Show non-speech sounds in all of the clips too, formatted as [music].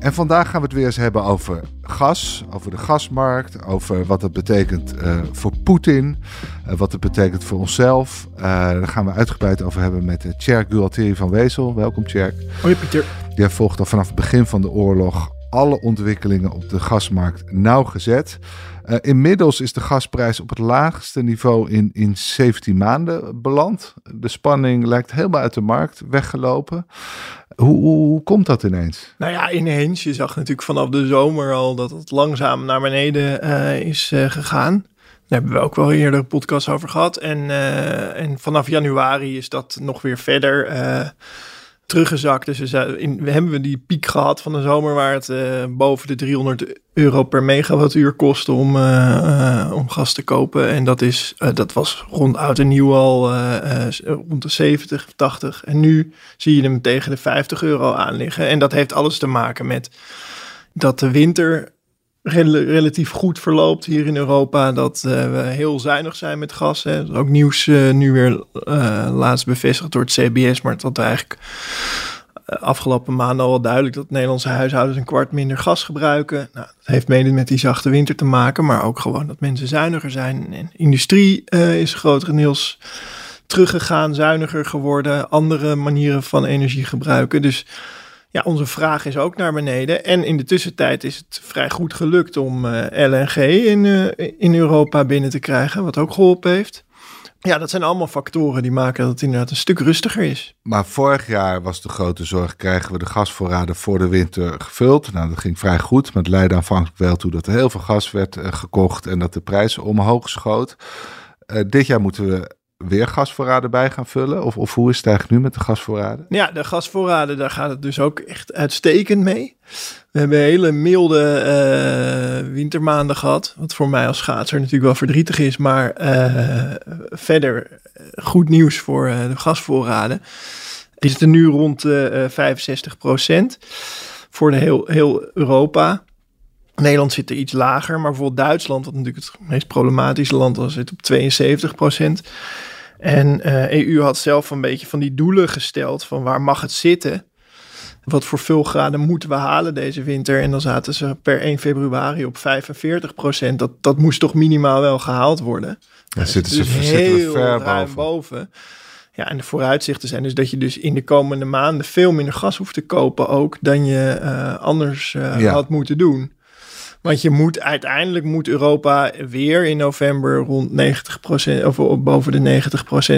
En vandaag gaan we het weer eens hebben over gas, over de gasmarkt, over wat het betekent uh, voor Poetin, uh, wat het betekent voor onszelf. Uh, daar gaan we uitgebreid over hebben met uh, Tjerk Gualtieri van Wezel. Welkom Tjerk. Hoi Pieter. Die volgt al vanaf het begin van de oorlog alle ontwikkelingen op de gasmarkt nauwgezet. Uh, inmiddels is de gasprijs op het laagste niveau in, in 17 maanden beland. De spanning lijkt helemaal uit de markt weggelopen. Hoe, hoe, komt dat ineens? Nou ja, ineens. Je zag natuurlijk vanaf de zomer al dat het langzaam naar beneden uh, is uh, gegaan. Daar hebben we ook wel eerder podcast over gehad. En, en vanaf januari is dat nog weer verder teruggezakt. Dus we, in, we hebben we die piek gehad van de zomer waar het uh, boven de 300 euro per megawattuur kostte om, uh, uh, om gas te kopen. En dat, is, dat was rond oud en nieuw al rond de 70, 80. En nu zie je hem tegen de 50 euro aan liggen. En dat heeft alles te maken met dat de winter rel relatief goed verloopt hier in Europa. Dat uh, we heel zuinig zijn met gas. Hè. Ook nieuws uh, nu weer uh, laatst bevestigd door het CBS. Maar dat eigenlijk afgelopen maanden al wel duidelijk dat Nederlandse huishoudens een kwart minder gas gebruiken. Nou, dat heeft mede met die zachte winter te maken. Maar ook gewoon dat mensen zuiniger zijn. Industrie is grotendeels teruggegaan, zuiniger geworden. Andere manieren van energie gebruiken. Dus ja, onze vraag is ook naar beneden. En in de tussentijd is het vrij goed gelukt om uh, LNG in, uh, in Europa binnen te krijgen, wat ook geholpen heeft. Ja, dat zijn allemaal factoren die maken dat het inderdaad een stuk rustiger is. Maar vorig jaar was de grote zorg, krijgen we de gasvoorraden voor de winter gevuld? Nou, dat ging vrij goed, maar het leidde aanvankelijk wel toe dat er heel veel gas werd uh, gekocht en dat de prijs omhoog schoot. dit jaar moeten we weer gasvoorraden bij gaan vullen? Of, of hoe is het eigenlijk nu met de gasvoorraden? Ja, de gasvoorraden, daar gaat het dus ook echt uitstekend mee. We hebben hele milde uh, wintermaanden gehad. Wat voor mij als schaatser natuurlijk wel verdrietig is. Maar uh, verder goed nieuws voor uh, de gasvoorraden. Die zitten nu rond 65 procent voor de heel, heel Europa. Nederland zit er iets lager, maar bijvoorbeeld Duitsland, wat natuurlijk het meest problematische land was, zit op 72 procent. En uh, EU had zelf een beetje van die doelen gesteld van waar mag het zitten? Wat voor vulgraden moeten we halen deze winter? En dan zaten ze per 1 februari op 45 procent. Dat, dat moest toch minimaal wel gehaald worden. Ja, zitten ze dus heel ver boven. boven. Ja, en de vooruitzichten zijn dus dat je dus in de komende maanden veel minder gas hoeft te kopen ook dan je uh, anders uh, ja. had moeten doen. Want je moet uiteindelijk moet Europa weer in november rond 90% of boven de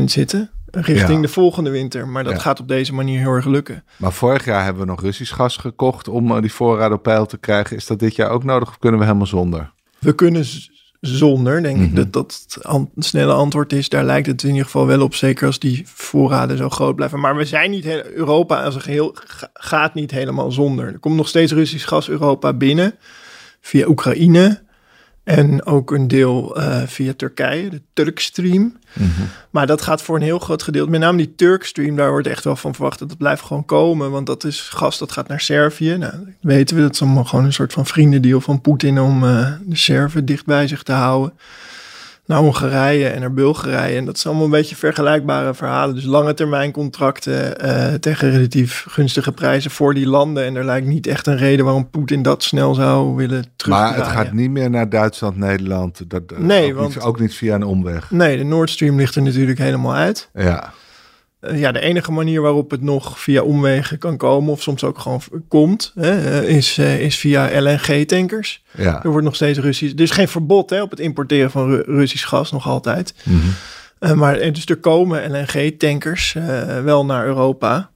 90% zitten. Richting ja. de volgende winter. Maar dat ja. gaat op deze manier heel erg lukken. Maar vorig jaar hebben we nog Russisch gas gekocht om die voorraad op peil te krijgen. Is dat dit jaar ook nodig of kunnen we helemaal zonder? We kunnen zonder, denk mm -hmm. ik dat dat het snelle antwoord is. Daar lijkt het in ieder geval wel op, zeker als die voorraden zo groot blijven. Maar we zijn niet, Europa als een geheel gaat niet helemaal zonder. Er komt nog steeds Russisch gas Europa binnen via Oekraïne. En ook een deel uh, via Turkije, de Turkstream. Mm -hmm. Maar dat gaat voor een heel groot gedeelte. Met name die Turkstream, daar wordt echt wel van verwacht dat het blijft gewoon komen. Want dat is gas dat gaat naar Servië. Nou, weten we, dat is allemaal gewoon een soort van vriendendeal van Poetin om uh, de Serven dicht bij zich te houden naar Hongarije en naar Bulgarije. En dat zijn allemaal een beetje vergelijkbare verhalen. Dus lange termijn contracten uh, tegen relatief gunstige prijzen voor die landen. En er lijkt niet echt een reden waarom Poetin dat snel zou willen terug. Maar het gaat niet meer naar Duitsland, Nederland. Dat, nee, ook, want, niet, ook niet via een omweg. Nee, de Nord Stream ligt er natuurlijk helemaal uit. Ja. Uh, ja, de enige manier waarop het nog via omwegen kan komen, of soms ook gewoon komt, hè, is, uh, is via LNG-tankers. Ja. Er wordt nog steeds Russisch. Er is geen verbod hè, op het importeren van Ru Russisch gas, nog altijd. Mm -hmm. uh, maar dus er komen LNG-tankers wel naar Europa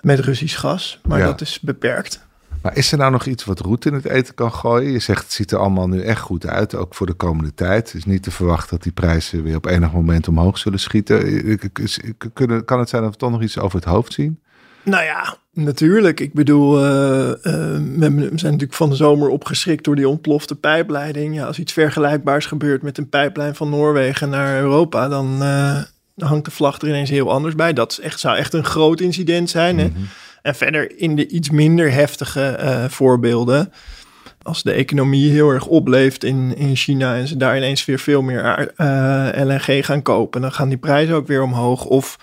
met Russisch gas, maar ja. dat is beperkt. Maar is er nou nog iets wat roet in het eten kan gooien? Je zegt het ziet er allemaal nu echt goed uit, ook voor de komende tijd. Het is niet te verwachten dat die prijzen weer op enig moment omhoog zullen schieten. Kan het zijn dat we toch nog iets over het hoofd zien? Nou ja, natuurlijk. Ik bedoel, uh, uh, we zijn natuurlijk van de zomer opgeschrikt door die ontplofte pijpleiding. Ja, als iets vergelijkbaars gebeurt met een pijplijn van Noorwegen naar Europa, dan uh, hangt de vlag er ineens heel anders bij. Dat is echt, zou echt een groot incident zijn. Hè? Mm -hmm. En verder in de iets minder heftige eh, voorbeelden. Als de economie heel erg opleeft in, in China en ze daar ineens weer veel meer uh, LNG gaan kopen, dan gaan die prijzen ook weer omhoog. Of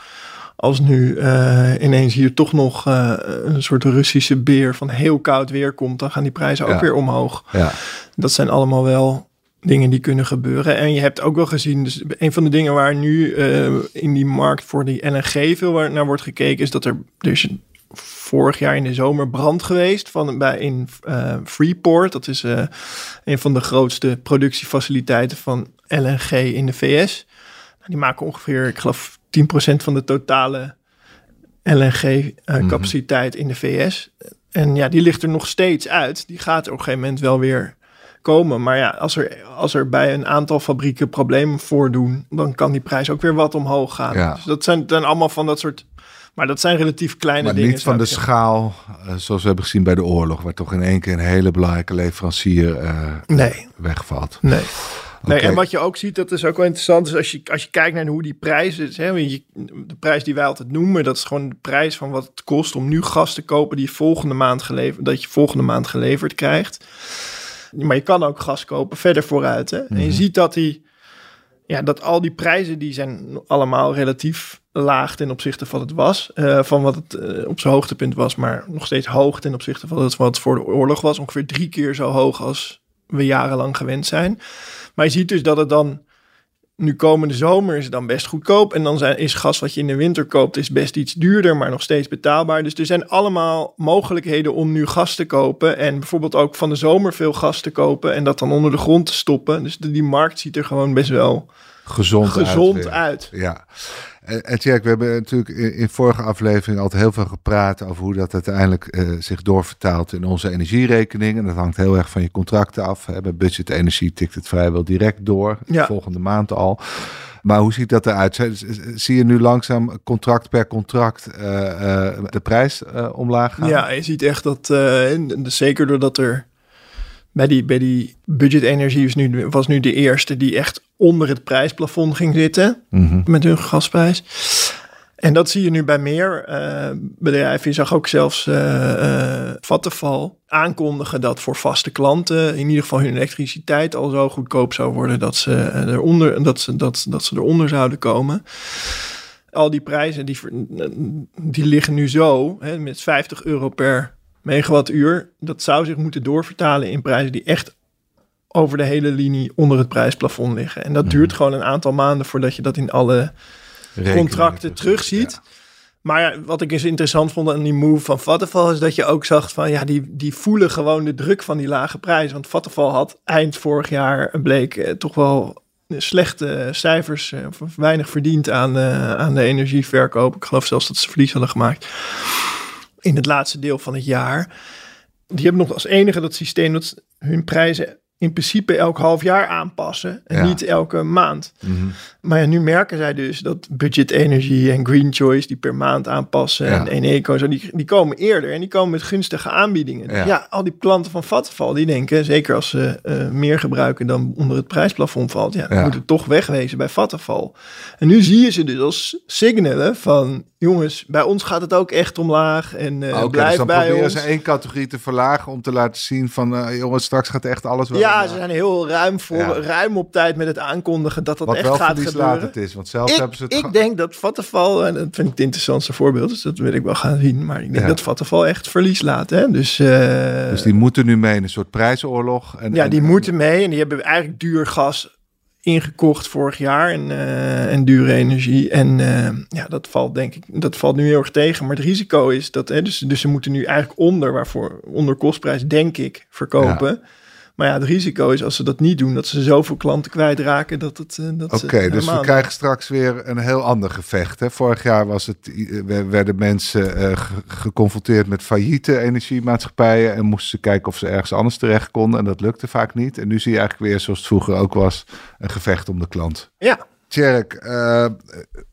als nu uh, ineens hier toch nog uh, een soort Russische beer van heel koud weer komt, dan gaan die prijzen ook weer omhoog. Ja. Dat zijn allemaal wel dingen die kunnen gebeuren. En je hebt ook wel gezien, dus een van de dingen waar nu uh, in die markt voor die LNG veel naar wordt gekeken, is dat er, er is vorig jaar in de zomer brand geweest van, bij, in Freeport. Dat is een van de grootste productiefaciliteiten van LNG in de VS. Die maken ongeveer, ik geloof, 10% van de totale LNG-capaciteit in de VS. En ja, die ligt er nog steeds uit. Die gaat op een gegeven moment wel weer komen. Maar ja, als er, als er bij een aantal fabrieken problemen voordoen, dan kan die prijs ook weer wat omhoog gaan. Ja. Dus dat zijn dan allemaal van dat soort. Maar dat zijn relatief kleine maar dingen. niet van de schaal, uh, zoals we hebben gezien bij de oorlog, waar toch in één keer een hele belangrijke leverancier uh, nee. wegvalt. Nee. Nee, en wat je ook ziet, dat is ook wel interessant, is als je, als je kijkt naar hoe die prijs is, hè, de prijs die wij altijd noemen, dat is gewoon de prijs van wat het kost om nu gas te kopen die je volgende maand geleverd, dat je volgende maand geleverd krijgt. Maar je kan ook gas kopen verder vooruit. Hè? Mm -hmm. En je ziet dat die, ja, dat al die prijzen die zijn allemaal relatief laag ten opzichte van het was, uh, van wat het uh, op zijn hoogtepunt was, maar nog steeds hoog ten opzichte van wat het voor de oorlog was, ongeveer drie keer zo hoog als we jarenlang gewend zijn. Maar je ziet dus dat het dan nu komende zomer is het dan best goedkoop. En dan zijn, is gas wat je in de winter koopt is best iets duurder, maar nog steeds betaalbaar. Dus er zijn allemaal mogelijkheden om nu gas te kopen. En bijvoorbeeld ook van de zomer veel gas te kopen en dat dan onder de grond te stoppen. Dus de, die markt ziet er gewoon best wel gezond, gezond uit. uit. Ja. En, we hebben natuurlijk in, in, vorige aflevering altijd heel veel gepraat over hoe dat uiteindelijk uh, zich doorvertaalt in onze energierekening. En dat hangt heel erg van je contracten af. Hè. Bij budget energie tikt het vrijwel direct door, ja. volgende maand al. Maar hoe ziet dat eruit? Zie je nu langzaam contract per contract uh, uh, de prijs omlaag gaan? Ja, je ziet echt dat, zeker doordat er bij die, bij die budgetenergie was nu, was nu de eerste die echt onder het prijsplafond ging zitten mm -hmm. met hun gasprijs. En dat zie je nu bij meer uh, bedrijven. Je zag ook zelfs uh, uh, Vattenfall aankondigen dat voor vaste klanten in ieder geval hun elektriciteit al zo goedkoop zou worden dat ze, eronder, dat ze, dat, dat ze eronder zouden komen. Al die prijzen die, die liggen nu zo hè, met 50 euro per megawattuur. Dat zou zich moeten doorvertalen in prijzen die echt over de hele linie onder het prijsplafond liggen. En dat Mhm. duurt gewoon een aantal maanden voordat je dat in alle contracten terugziet. Ja. Maar wat ik eens interessant vond aan die move van Vattenfall is dat je ook zag van ja, die, die voelen gewoon de druk van die lage prijs. Want Vattenfall had eind vorig jaar bleek eh, toch wel slechte cijfers eh, weinig verdiend aan, eh, aan de energieverkoop. Ik geloof zelfs dat ze verlies hadden gemaakt in het laatste deel van het jaar. Die hebben nog als enige dat systeem dat hun prijzen in principe elk half jaar aanpassen en Ja. niet elke maand. Mhm. Maar ja, nu merken zij dus dat budget energy en green choice die per maand aanpassen Ja. en Eneco zo die, die komen eerder en die komen met gunstige aanbiedingen. Ja. Al die klanten van Vattenfall die denken, zeker als ze eh, meer gebruiken dan onder het prijsplafond valt, ja, dan Ja. moet het toch wegwezen bij Vattenfall. En nu zie je ze dus als signalen van jongens, bij ons gaat het ook echt omlaag en eh Oké, dus blijf dan bij proberen ons. ze één categorie te verlagen om te laten zien van eh, jongens, straks gaat echt alles wel. Ja, omlaag. ze zijn heel ruim, voor, Ja. ruim op tijd met het aankondigen dat dat Wat echt wel gaat gebeuren. is, want zelfs hebben ze het ik denk dat Vattenfall, en dat vind ik het interessantste voorbeeld, dus dat wil ik wel gaan zien, maar ik denk Ja. dat Vattenfall echt verlies laat. Hè? Dus, eh, Dus die moeten nu mee in een soort prijsoorlog. En, ja, en- die moeten mee en die hebben eigenlijk duur gas ingekocht vorig jaar en, eh, en dure energie. En eh, ja, dat valt denk ik, dat valt nu heel erg tegen. Maar het risico is dat, hè, dus, dus ze moeten nu eigenlijk onder, waarvoor onder kostprijs denk ik, verkopen. Maar ja, het risico is als ze dat niet doen, dat ze zoveel klanten kwijtraken dat het. eh, Oké, dus we krijgen straks weer een heel ander gevecht. Hè? Vorig jaar was het, we- werden mensen eh, ge- geconfronteerd met failliete energiemaatschappijen en moesten ze kijken of ze ergens anders terecht konden. En dat lukte vaak niet. En nu zie je eigenlijk weer, zoals het vroeger ook was, een gevecht om de klant. Ja, Tjerk, eh,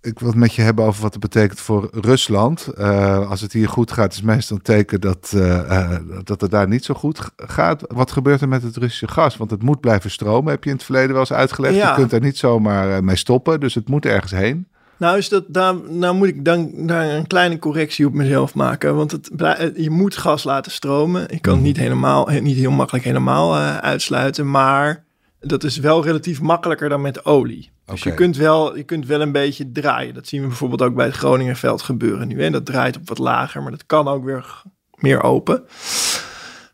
ik wil het met je hebben over wat het betekent voor Rusland. Eh, als het hier goed gaat, is meestal een teken dat, eh, dat het daar niet zo goed gaat. Wat gebeurt er met het Russische gas? Want het moet blijven stromen, heb je in het verleden wel eens uitgelegd. Ja. Je kunt er niet zomaar mee stoppen, dus het moet ergens heen. Nou, is dat, daar, nou moet ik dan daar een kleine correctie op mezelf maken. Want het, je moet gas laten stromen. Ik kan het Mhm. niet, helemaal, niet heel makkelijk helemaal uitsluiten. Maar dat is wel relatief makkelijker dan met olie. Dus je, kunt wel, je kunt wel een beetje draaien. Dat zien we bijvoorbeeld ook bij het Groningenveld gebeuren nu. Hè? Dat draait op wat lager, maar dat kan ook weer meer open.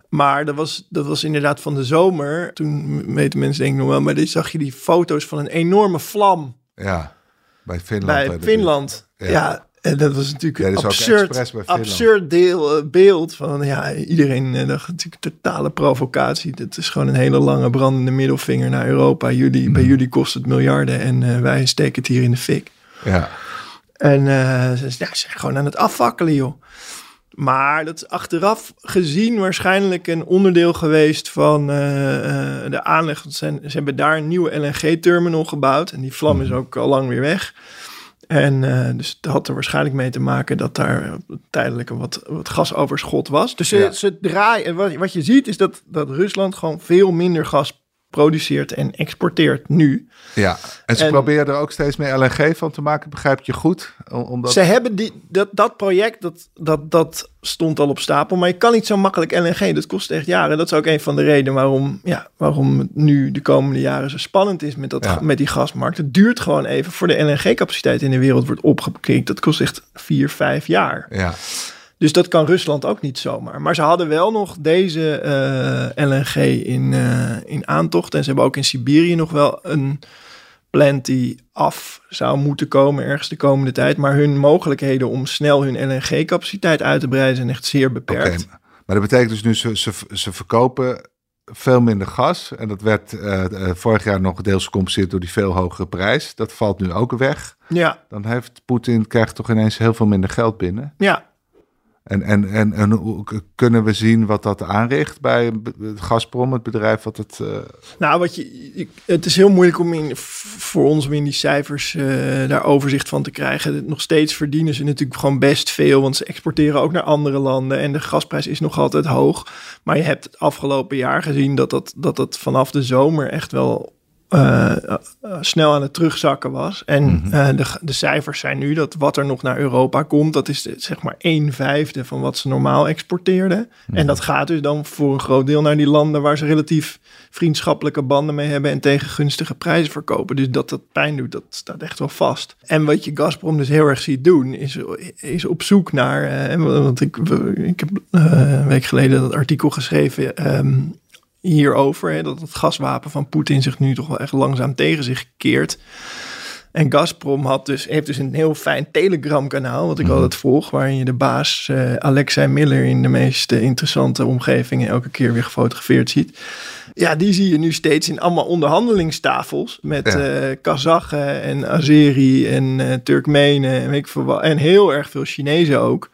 Maar dat was, dat was inderdaad van de zomer. Toen weten mensen denk ik nog wel, maar dit zag je die foto's van een enorme vlam Ja, bij Finland. bij Finland. Ja. Ja. En dat was natuurlijk Ja, een dat is ook absurd, deel, eh, beeld van ja, iedereen eh, dacht natuurlijk totale provocatie. Dat is gewoon een hele lange brandende middelvinger naar Europa. Jullie. Bij jullie kost het miljarden en eh, wij steken het hier in de fik. Ja, En ze, ja, ze zijn gewoon aan het afvakkelen, joh. Maar dat is achteraf gezien waarschijnlijk een onderdeel geweest van de aanleg. Want Ze, ze hebben daar een nieuwe LNG-terminal gebouwd. En die vlam is ook al lang weer weg. En eh, dus het had er waarschijnlijk mee te maken dat daar tijdelijk een wat, wat gasoverschot was. Dus ze, Ja. ze draaien. en Wat, wat je ziet is dat, dat Rusland gewoon veel minder gas produceert en exporteert nu. ja. En ze En- proberen er ook steeds meer LNG van te maken, begrijp je goed? Om- Omdat... Ze hebben die, dat, dat project, dat, dat, dat stond al op stapel. Maar je kan niet zo makkelijk LNG. Dat kost echt jaren. Dat is ook een van de redenen waarom, ja, waarom het nu de komende jaren zo spannend is met, dat, Ja. met die gasmarkt. Het duurt gewoon even voor de LNG-capaciteit in de wereld wordt opgekrikt. Dat kost echt vier, vijf jaar. Ja, Dus dat kan Rusland ook niet zomaar. Maar ze hadden wel nog deze eh, LNG in, eh, in aantocht. En ze hebben ook in Siberië nog wel een plant die af zou moeten komen ergens de komende tijd. Maar hun mogelijkheden om snel hun LNG-capaciteit uit te breiden zijn echt zeer beperkt. Maar dat betekent dus nu, ze, ze, ze verkopen veel minder gas. En dat werd eh, vorig jaar nog deels gecompenseerd door die veel hogere prijs. Dat valt nu ook weg. Ja, Dan heeft Poetin krijgt toch ineens heel veel minder geld binnen. ja. En, en, en, en kunnen we zien wat dat aanricht bij Gazprom, het bedrijf wat het... eh, Nou, wat je, je- het is heel moeilijk om in, voor ons om in die cijfers eh, daar overzicht van te krijgen. Nog steeds verdienen ze natuurlijk gewoon best veel, want ze exporteren ook naar andere landen en de gasprijs is nog altijd hoog. Maar je hebt het afgelopen jaar gezien dat dat, dat, dat vanaf de zomer echt wel eh, snel aan het terugzakken was. En eh, de, de cijfers zijn nu dat wat er nog naar Europa komt, dat is zeg maar een vijfde van wat ze normaal exporteerden. En dat gaat dus dan voor een groot deel naar die landen waar ze relatief vriendschappelijke banden mee hebben en tegen gunstige prijzen verkopen. Dus dat dat pijn doet, dat staat echt wel vast. En wat je Gazprom dus heel erg ziet doen, is, is op zoek naar. eh, want ik, ik heb een week geleden dat artikel geschreven. ehm, hierover. Hè, dat het gaswapen van Poetin zich nu toch wel echt langzaam tegen zich keert. En Gazprom had dus, heeft dus een heel fijn Telegram-kanaal, wat ik altijd volg, waarin je de baas eh, Alexei Miller in de meest interessante omgevingen elke keer weer gefotografeerd ziet. Ja, die zie je nu steeds in allemaal onderhandelingstafels met Ja. eh Kazachen en Azeri en eh, Turkmenen en weet ik veel. En heel erg veel Chinezen ook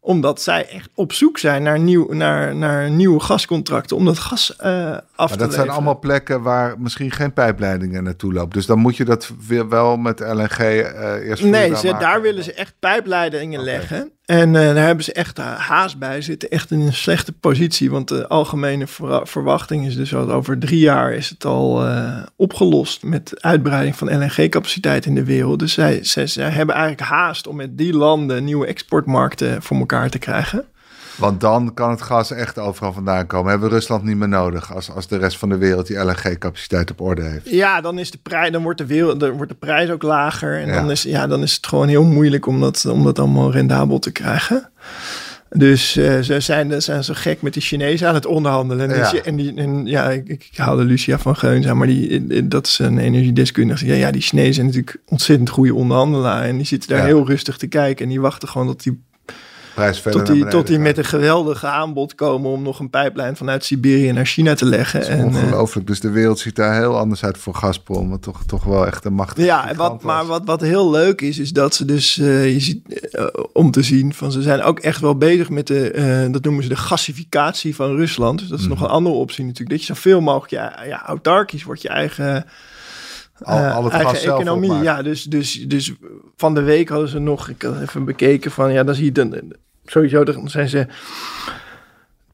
omdat zij echt op zoek zijn naar, nieuw, naar, naar nieuwe gascontracten. Om dat gas eh, af maar te dat zijn allemaal plekken waar misschien geen pijpleidingen naartoe lopen. Dus dan moet je dat weer wel met LNG eh eerst Nee, ze, daar willen ze echt pijpleidingen leggen. En eh, daar hebben ze echt eh, haast bij. Zitten echt in een slechte positie. Want de algemene verwa- verwachting is dus dat over drie jaar is het al eh, opgelost met uitbreiding van LNG-capaciteit in de wereld. Dus zij, zij hebben eigenlijk haast om met die landen nieuwe exportmarkten voor elkaar te krijgen. Want dan kan het gas echt overal vandaan komen. Hebben we Rusland niet meer nodig als, als de rest van de wereld die LNG-capaciteit op orde heeft. Ja, dan, is de prijs, dan wordt, de wereld, dan wordt de prijs ook lager. En Ja. dan, is, ja, dan is het gewoon heel moeilijk om dat, om dat allemaal rendabel te krijgen. Dus eh, ze zijn, zijn zo gek met die Chinezen aan het onderhandelen. En, Ja. die, en, die, en ja, ik, ik haalde Lucia van Geuns aan, maar die, dat is een energiedeskundige. Ja, ja, die Chinezen zijn natuurlijk ontzettend goede onderhandelaar. En die zitten daar Ja. heel rustig te kijken. En die wachten gewoon tot die Prijs verder tot die, tot die met een geweldige aanbod komen om nog een pijplijn vanuit Siberië naar China te leggen. En, eh, ongelooflijk. Dus de wereld ziet daar heel anders uit voor Gazprom. Wat toch, toch wel echt een machtige Ja, wat, maar wat, wat heel leuk is, is dat ze dus, eh, je ziet, eh, om te zien, van ze zijn ook echt wel bezig met de, dat noemen ze de gassificatie van Rusland. Dus dat is Mhm. nog een andere optie natuurlijk. Dat je zoveel mogelijk, ja, ja autarkisch wordt je eigen, Al, eh, al het eigen zelf economie. opmaken. Ja, dus, dus, dus van de week hadden ze nog, ik had even bekeken van, ja, dan zie je dan, sowieso, dan zijn ze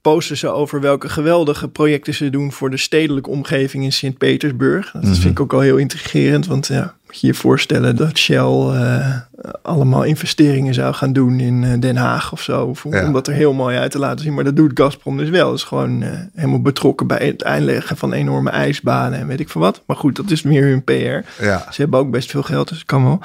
posten ze over welke geweldige projecten ze doen voor de stedelijke omgeving in Sint-Petersburg. Dat Mhm. vind ik ook al heel intrigerend, want ja, je je voorstellen dat Shell uh, allemaal investeringen zou gaan doen in uh, Den Haag of zo. Ja. Om dat er heel mooi uit te laten zien. Maar dat doet Gazprom dus wel. Dat is gewoon uh, helemaal betrokken bij het aanleggen van enorme ijsbanen en weet ik veel wat. Maar goed, dat is meer hun PR. Ja. Ze hebben ook best veel geld, dus dat kan wel.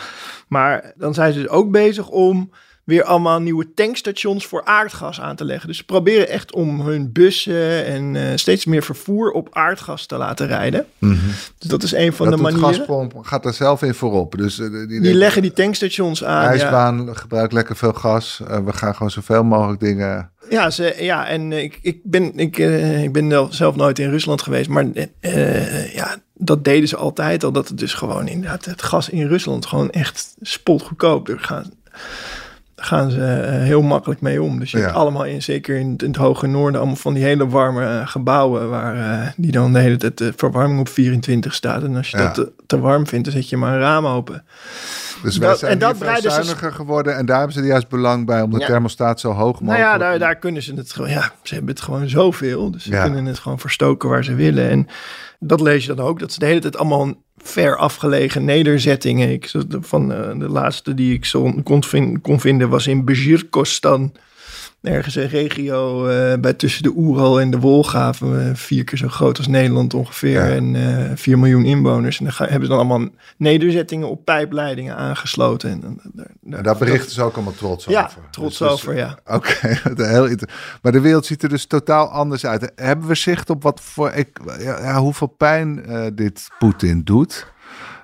Maar dan zijn ze dus ook bezig om weer allemaal nieuwe tankstations voor aardgas aan te leggen. Dus ze proberen echt om hun bussen en uh, steeds meer vervoer op aardgas te laten rijden. Mm -hmm. Dus dat is een van dat de manieren. Gazprom gaat er zelf in voorop. Dus, uh, die, die leggen die tankstations aan. IJsbaan ja. gebruikt lekker veel gas. Uh, we gaan gewoon zoveel mogelijk dingen. Ja, ze, ja en ik, ik ben, ik, ik ben zelf nooit in Rusland geweest, maar ja, dat deden ze altijd al. Dat het dus gewoon inderdaad het gas in Rusland gewoon echt spotgoedkoop. Er gaan, ze uh, heel makkelijk mee om. Dus je ja. hebt allemaal in, zeker in, in, het hoge noorden, allemaal van die hele warme uh, gebouwen waar uh, die dan de hele tijd de verwarming op 24 staat. En als je ja. dat te, te, warm vindt, dan zet je maar een raam open. Dus wij zijn en dat veel zuiniger ze... geworden en daar hebben ze juist belang bij om de ja. thermostaat zo hoog mogelijk... Nou ja, daar, daar kunnen ze het gewoon... Ja, ze hebben het gewoon zoveel. Dus ze kunnen het gewoon verstoken waar ze willen. En dat lees je dan ook, dat ze de hele tijd allemaal ver afgelegen nederzettingen. Ik, van uh, de laatste die ik zo kon, kon vinden was in Bezirkostan. Ergens een regio uh, bij tussen de Oeral en de Wolga. Uh, vier keer zo groot als Nederland ongeveer. Ja. En uh, 4 miljoen inwoners. En gaan, hebben ze dan allemaal nederzettingen op pijpleidingen aangesloten. En, daar, daar, daar berichten ze ook allemaal trots ja, over. trots dus, over, ja. Oké, [laughs] okay. maar de wereld ziet er dus totaal anders uit. Hebben we zicht op wat voor, ik, ja, hoeveel pijn dit Poetin doet?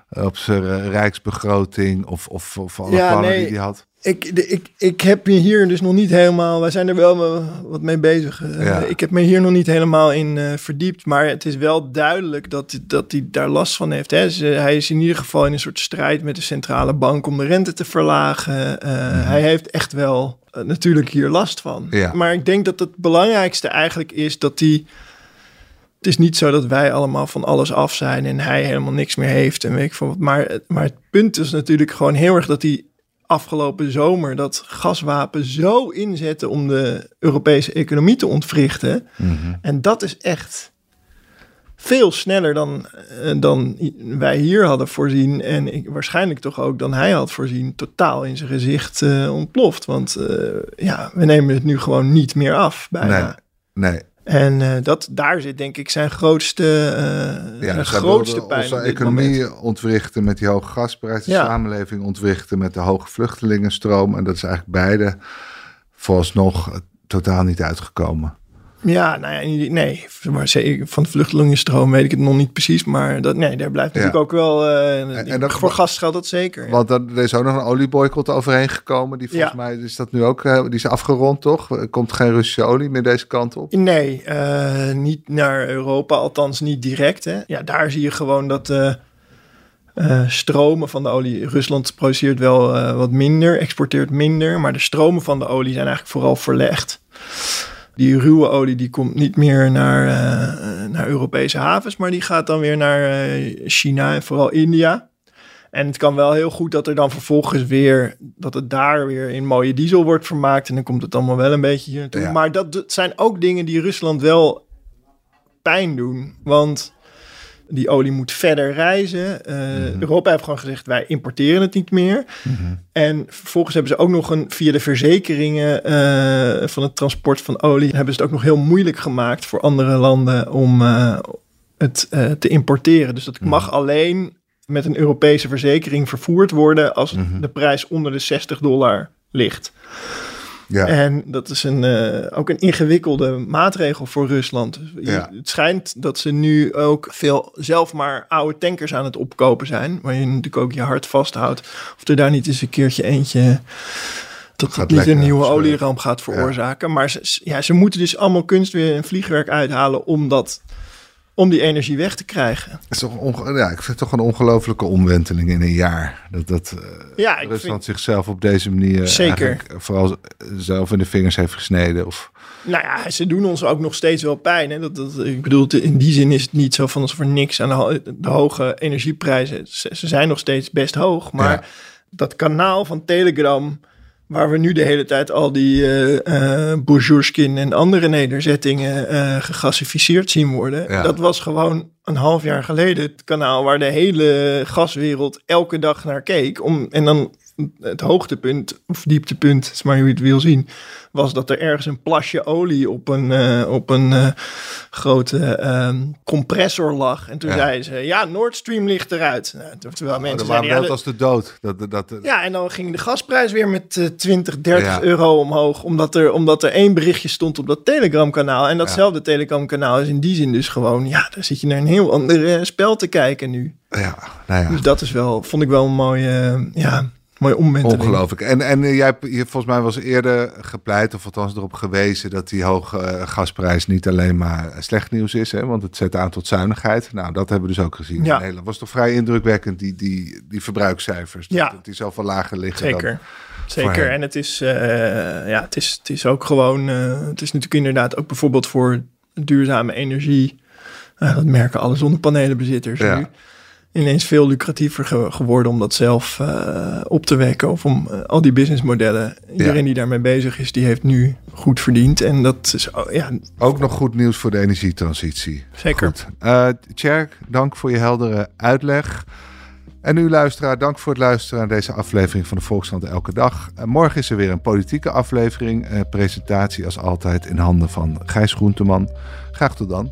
Op zijn rijksbegroting of, of, of alle ja, plannen nee. die hij had? Ik, ik, ik heb me hier dus nog niet helemaal. Wij zijn er wel wat mee bezig. Ja. Ik heb me hier nog niet helemaal in uh, verdiept. Maar het is wel duidelijk dat, dat hij daar last van heeft. Hè. Dus, uh, hij is in ieder geval in een soort strijd met de centrale bank om de rente te verlagen. Mm -hmm. Hij heeft echt wel natuurlijk hier last van. Ja. Maar ik denk dat het belangrijkste eigenlijk is dat hij. Het is niet zo dat wij allemaal van alles af zijn en hij helemaal niks meer heeft en weet ik wat. Maar, maar het punt is natuurlijk gewoon heel erg dat hij afgelopen zomer dat gaswapen zo inzetten om de Europese economie te ontwrichten. Mm -hmm. En dat is echt veel sneller dan, uh, dan wij hier hadden voorzien. En ik, waarschijnlijk toch ook dan hij had voorzien. Totaal in zijn gezicht uh, ontploft. Want uh, ja, we nemen het nu gewoon niet meer af. Bijna. Nee, nee. En uh, dat, daar zit denk ik zijn grootste, uh, ja, zijn grootste pijn. Onze economie moment. ontwrichten met die hoge gasprijs, de samenleving ontwrichten met de hoge vluchtelingenstroom. En dat is eigenlijk beide vooralsnog eh, totaal niet uitgekomen. Ja, nou ja, nee, maar zeker van de vluchtelingenstroom weet ik het nog niet precies. Maar dat, nee, daar blijft natuurlijk Ja. ook wel... eh, En- en dat- voor gas geldt dat zeker. Want er is ook nog een olieboycott overheen gekomen. Die volgens Ja. mij is dat nu ook, eh, die is afgerond toch? Er komt geen Russische olie meer deze kant op. Nee, eh, niet naar Europa, althans niet direct. Hè. Ja, daar zie je gewoon dat eh, stromen van de olie... Rusland produceert wel wat minder, exporteert minder... maar de stromen van de olie zijn eigenlijk vooral verlegd. Die ruwe olie die komt niet meer naar, eh, naar Europese havens... maar die gaat dan weer naar eh, China en vooral India... En het kan wel heel goed dat er dan vervolgens weer, dat het daar weer in mooie diesel wordt vermaakt. En dan komt het allemaal wel een beetje hier naartoe. Ja. Maar dat, dat zijn ook dingen die Rusland wel pijn doen. Want die olie moet verder reizen. Eh, Mhm. Europa heeft gewoon gezegd, wij importeren het niet meer. En vervolgens hebben ze ook nog een, via de verzekeringen eh, van het transport van olie, hebben ze het ook nog heel moeilijk gemaakt voor andere landen om eh, het te importeren. Dus dat mag alleen met een Europese verzekering vervoerd worden als Mhm. de prijs onder de 60 dollar ligt. Ja, En dat is een, eh, ook een ingewikkelde maatregel voor Rusland. Ja. Het schijnt dat ze nu ook veel zelf maar oude tankers aan het opkopen zijn. Waar je natuurlijk ook je hart vasthoudt. Of er daar niet eens een keertje eentje... Dat Gaat het niet een nieuwe olieramp gaat veroorzaken. Maar ze, ja, ze moeten dus allemaal kunst weer een vliegwerk uithalen om, dat, om die energie weg te krijgen. Het is toch onge- ja, ik vind het toch een ongelofelijke omwenteling in een jaar. Dat, dat eh, Ja, Rusland vind, zichzelf op deze manier Zeker. vooral zelf in de vingers heeft gesneden. Of, nou ja, ze doen ons ook nog steeds wel pijn. Hè? Dat, dat, ik bedoel, in die zin is het niet zo van alsof er niks aan de, ho- de hoge energieprijzen. Ze, ze zijn nog steeds best hoog. Maar Ja. dat kanaal van Telegram waar we nu de hele tijd al die uh, en andere nederzettingen uh, gegasificeerd zien worden. Dat was gewoon een half jaar geleden het kanaal waar de hele gaswereld elke dag naar keek. Om, en dan het hoogtepunt, of dieptepunt, is maar hoe je het wil zien, was dat er ergens een plasje olie op een, uh, op een uh, grote uh, compressor lag. En toen ja. zeiden ze, ja, Nord Stream ligt eruit. Nou, terwijl oh, mensen dat zeiden, ja, als de dood. Dat, dat, ja, en dan ging de gasprijs weer met 20, 30 euro omhoog, omdat er, omdat er één berichtje stond op dat Telegram-kanaal. En datzelfde Telegram-kanaal is in die zin dus gewoon, ja, daar zit je naar een heel ander spel te kijken nu. Ja, nou ja. Dus dat is wel, vond ik wel een mooie, ja Mooi omwenteling. Ongelooflijk. En, en uh, jij je, volgens mij was eerder gepleit, of althans erop gewezen, dat die hoge uh, gasprijs niet alleen maar slecht nieuws is, hè, want het zet aan tot zuinigheid. Nou, dat hebben we dus ook gezien. Ja. Dat was toch vrij indrukwekkend, die, die, die verbruikscijfers. Ja. Dat, die zoveel lager liggen. Zeker. Zeker. En het is, uh, ja, het, is, het is ook gewoon, het is natuurlijk inderdaad ook bijvoorbeeld voor duurzame energie. dat merken alle zonnepanelenbezitters ja. nu ineens veel lucratiever geworden om dat zelf uh, op te wekken. Of om uh, al die businessmodellen. Iedereen die daarmee bezig is, die heeft nu goed verdiend. En dat is oh, ja. ook nog goed nieuws voor de energietransitie. Zeker. Uh, Tjerk, dank voor je heldere uitleg. En u luisteraar, dank voor het luisteren naar deze aflevering van de Volkskrant Elke Dag. morgen is er weer een politieke aflevering. presentatie als altijd in handen van Gijs Groenteman. Graag tot dan.